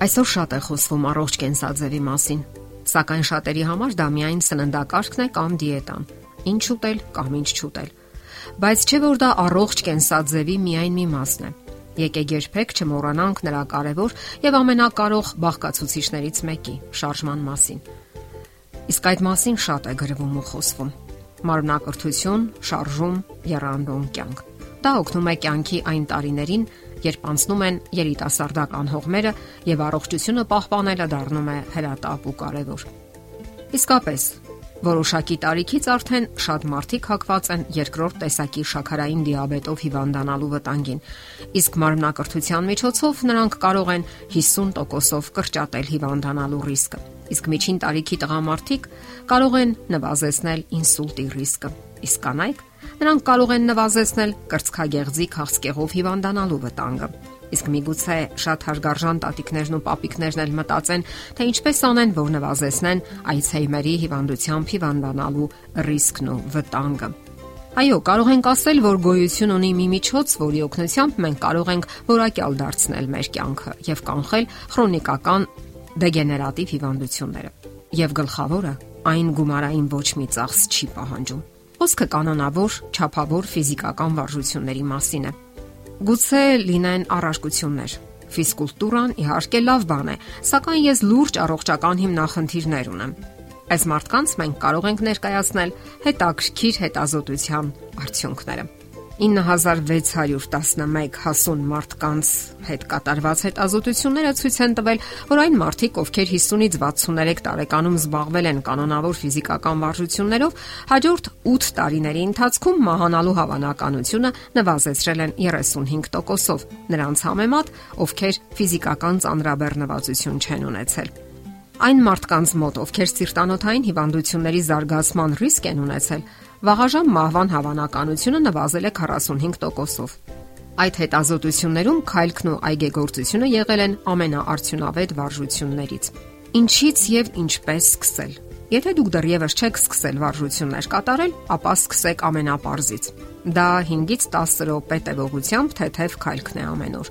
Այսօր շատ է խոսվում առողջ կենսաձևի մասին, սակայն շատերի համար դա միայն սննդակարգն է կամ դիետան։ Ինչ ուտել կամ ինչ չուտել։ Բայց չէ որ դա առողջ կենսաձևի միայն մի մասն է։ Եկեք երբեք չմոռանանք նրա կարևոր եւ ամենակարող բաղկացուցիչներից մեկի՝ շարժման մասին։ Իսկ այդ մասին շատ է գրվում ու խոսվում։ Մարմնակրթություն, շարժում, երանդուն կյանք։ Դա օգնում է կյանքի այն տարիներին, երբ անցնում են երիտասարդական հողմերը եւ առողջությունը պահպանելը դառնում է հրատապ ու կարևոր։ Իսկապես, որոշակի տարիքից արդեն շատ մարդիկ հակված են երկրորդ տեսակի շաքարային դիաբետով հիվանդանալու վտանգին, իսկ մարմնակրթության միջոցով նրանք կարող են 50%-ով կրճատել հիվանդանալու ռիսկը։ Իսկ միջին տարիքի տղամարդիկ կարող են նվազեցնել ինսուլտի ռիսկը։ Իսկ կանայք նրանք կարող են նվազեցնել կրծքագեղձի քաղցկեղով հիվանդանալու վտանգը։ Իսկ միգուցե շատ հարգարժան տատիկներն ու պապիկներն էլ մտածեն, թե ինչպես անեն, որ նվազեցնեն այցեյմերի հիվանդությամբ հիվանդանալու ռիսկն ու վտանգը։ Այո, կարող ենք ասել, որ գոյություն ունի մի միջոց, որի օգնությամբ մենք կարող ենք որակյալ դարձնել մեր կյանքը եւ կանխել քրոնիկական դեգեներատիվ հիվանդությունները։ Եվ գլխավորը, այն գումարային ոչ մի ծախս չի պահանջում։ Խոսքը կանոնավոր, ճափավոր ֆիզիկական վարժությունների մասին է։ Գուցե լինեն առարկություններ։ Ֆիզկուլտուրան իհարկե լավ բան է, սակայն ես լուրջ առողջական հիմնախնդիրներ ունեմ։ Այս մարդկանց մենք կարող ենք ներկայացնել հետաքրքիր հետազոտության արդյունքները։ 9611 հասուն մարդկանց հետ կատարված հետազոտությունները ցույց են տվել, որ այն մարդիկ, ովքեր 50-ից 63 տարեկանում զբաղվել են կանոնավոր ֆիզիկական վարժություններով, հաջորդ 8 տարիների ընթացքում մահանալու հավանականությունը նվազեցրել են 35%-ով, նրանց համեմատ, ովքեր ֆիզիկական ծանրաբեռնվածություն չեն ունեցել այն մարդկանց մոտ, ովքեր սիրտանոթային հիվանդությունների զարգացման ռիսկ են ունեցել, վաղաժամ մահվան հավանականությունը նվազել է 45%-ով։ Այդ հետազոտություններում քայլքն ու այգեգործությունը եղել են ամենաարդյունավետ վարժություններից։ Ինչից եւ ինչպես սկսել։ Եթե դուք դեռևս չեք սկսել վարժություններ կատարել, ապա սկսեք ամենապարզից։ Դա 5-ից 10 րոպե տևողությամբ թեթև քայլքն է ամեն օր։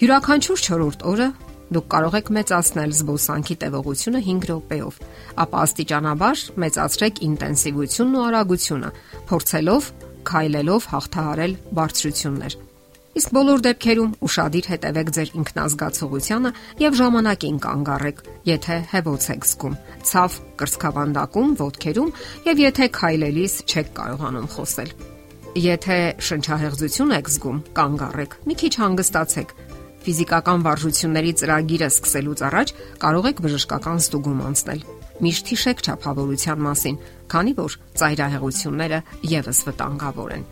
Յուրաքանչյուր 4-րդ օրը Դուք կարող եք մեծացնել զբոսանքի տևողությունը 5 րոպեով, ապա աստիճանաբար մեծացրեք ինտենսիվությունն ու արագությունը, փորձելով քայլելով հաղթահարել բարձրություններ։ Իսկ բոլոր դեպքերում ուրախadir հետևեք ձեր ինքնազգացողությանը եւ ժամանակին կանգ առեք, եթե հեվոց եք զգում, ցավ կրսկավանդակում, ոտքերում եւ եթե քայլելիս չեք կարողանում խոսել։ Եթե շնչահեղձություն եք զգում, կանգ առեք, մի քիչ հանգստացեք, Ֆիզիկական վարժությունների ծրագիրը սկսելուց առաջ կարող եք բժշկական ստուգում անցնել։ Միշտ հիշեք ճափավորության մասին, քանի որ ծայրահեղությունները եւս վտանգավոր են։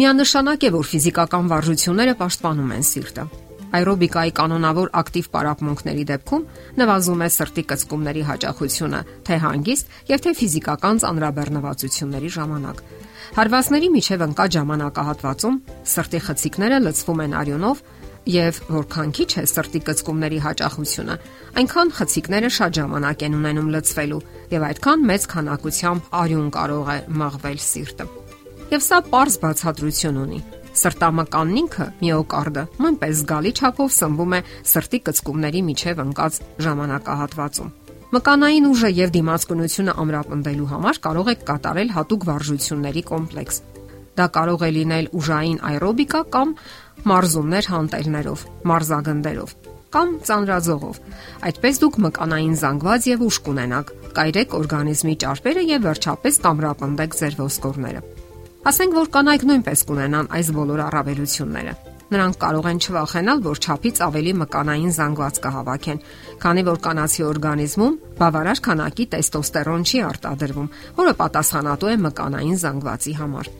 Միանշանակ է, որ ֆիզիկական վարժությունները պաշտպանում են սիրտը։ Աերոբիկայի կանոնավոր ակտիվ պարապմունքների դեպքում նվազում է սրտի կծկումների հաճախությունը, թե հանգիստ եւ թե ֆիզիկական ծանրաբեռնվածությունների ժամանակ։ Հարվածների միջև ընկած ժամանակահատվածում սրտի խցիկները լցվում են արյունով Եվ որքան քիչ է սրտի կծկումների հաճախությունը, այնքան խցիկները շատ ժամանակ են ունենում լցվելու եւ այդքան մեծ քանակությամբ արյուն կարող է մաղվել սիրտը։ Եվ սա པարզ բացատրություն ունի։ Սրտամկանն ինքը միոկարդը նույնպես զգալի չափով սնվում է սրտի կծկումների միջև ընկած ժամանակահատվածում։ Մկանային ուժը եւ դիմացկունությունը ամրապնդելու համար կարող եք կատարել հատուկ վարժությունների կոմպլեքս։ Դա կարող է լինել ուժային աերոբիկա կամ մարզումներ հանտելներով, մարզագնդերով կամ ծանրաձողով։ Այդպես դուք մկանային զանգված եւ ուժ կունենաք, կայրեք օրգանիզմի ճարպերը եւ վերջապես կամրապնդեք ձեր ոսկորները։ Ասենք որ կանայք նույնպես կունենան այս բոլոր առավելությունները։ Նրանք կարող են չվախենալ, որ ճափից ավելի մկանային զանգված կհավաքեն, քանի որ կանացի օրգանիզմում բավարար քանակի տեստոստերոն չի արտադրվում, որը պատասխանատու է մկանային զանգվածի համար։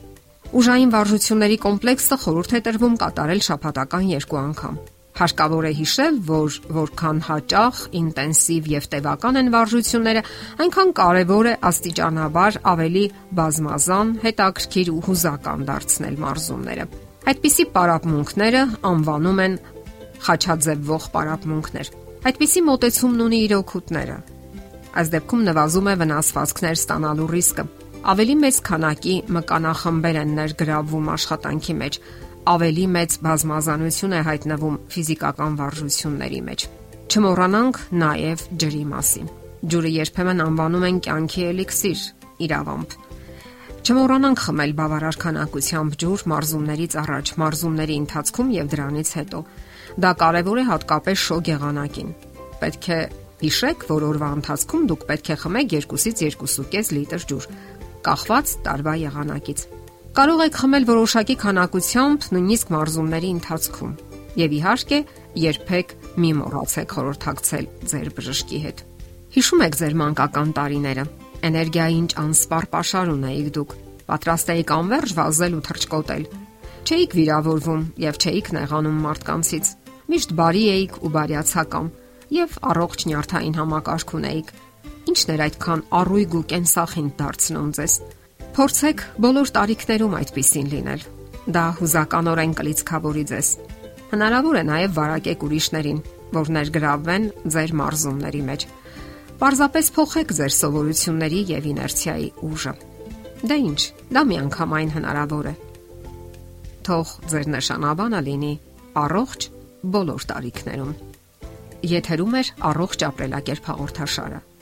Ուժային վարժությունների կոմպլեքսը խորհուրդ է տրվում կատարել շաբաթական երկու անգամ։ Հարկավոր է հիշել, որ որքան հաճախ, ինտենսիվ եւ տևական են վարժությունները, այնքան կարեւոր է աստիճանաբար ավելի բազմազան, հետաքրքիր ու հուզական դարձնել մարզումները։ Այդպիսի պարապմունքները անվանում են խաչաձևող պարապմունքներ։ Այդպիսի մոտեցումն ունի իր օգուտները։ Այս դեպքում նվազում է վնասվածքներ ստանալու ռիսկը ավելի մեծ քանակի մկանախմբեր են ներգրավվում աշխատանքի մեջ, ավելի մեծ բազմազանություն է հայտնվում ֆիզիկական վարժությունների մեջ։ Չմոռանանք նաև ջրի մասին։ Ջուրը երբեմն անվանում են կյանքի էլիքսիր, իրավամբ։ Չմոռանանք խմել բավարար քանակությամբ ջուր մարզումներից առաջ, մարզումների ընթացքում եւ դրանից հետո։ Դա կարևոր է հատկապես շոգ եղանակին։ Պետք է հիշեք, որ օրվա ընթացքում դուք պետք է խմեք 2-ից 2.5 լիտր ջուր, կախված տարվա եղանակից։ Կարող եք խմել որոշակի քանակությամբ նույնիսկ մարզումների ընթացքում։ Եվ իհարկե, երբեք մի մոռացեք խորհրդակցել ձեր բժշկի հետ։ Հիշում եք ձեր մանկական տարիները։ Էներգիայի ինչ անսպար pašար ունեիք դուք։ Պատրաստ էիք անverջ վազել ու թռչկոտել։ Չէիք վիրավորվում եւ չէիք նեղանում մարդկանցից։ Միշտ բարի էիք ու բարյացակամ եւ առողջ նյարդային համակարգ ունեիք։ Ինչն էր այդքան առույգ ու կենսախինդ դարձնում ձեզ։ Փորձեք բոլոր տարիքներում այդպեսին լինել։ Դա հուզականորեն կլիցքավորի ձեզ Հնարավոր է նաև վարակեք ուրիշներին, որ ներգրավվեն ձեր մարզումների մեջ։ Պարզապես փոխեք ձեր սովորությունների եւ իներցիայի ուժը։ Դա ինչ, դա միանգամայն հնարավոր է։ Թող ձեր նշանաբանը լինի առողջ բոլոր տարիքներում։ Եթերում է առողջ ապրելակերպ հաղորդաշարը։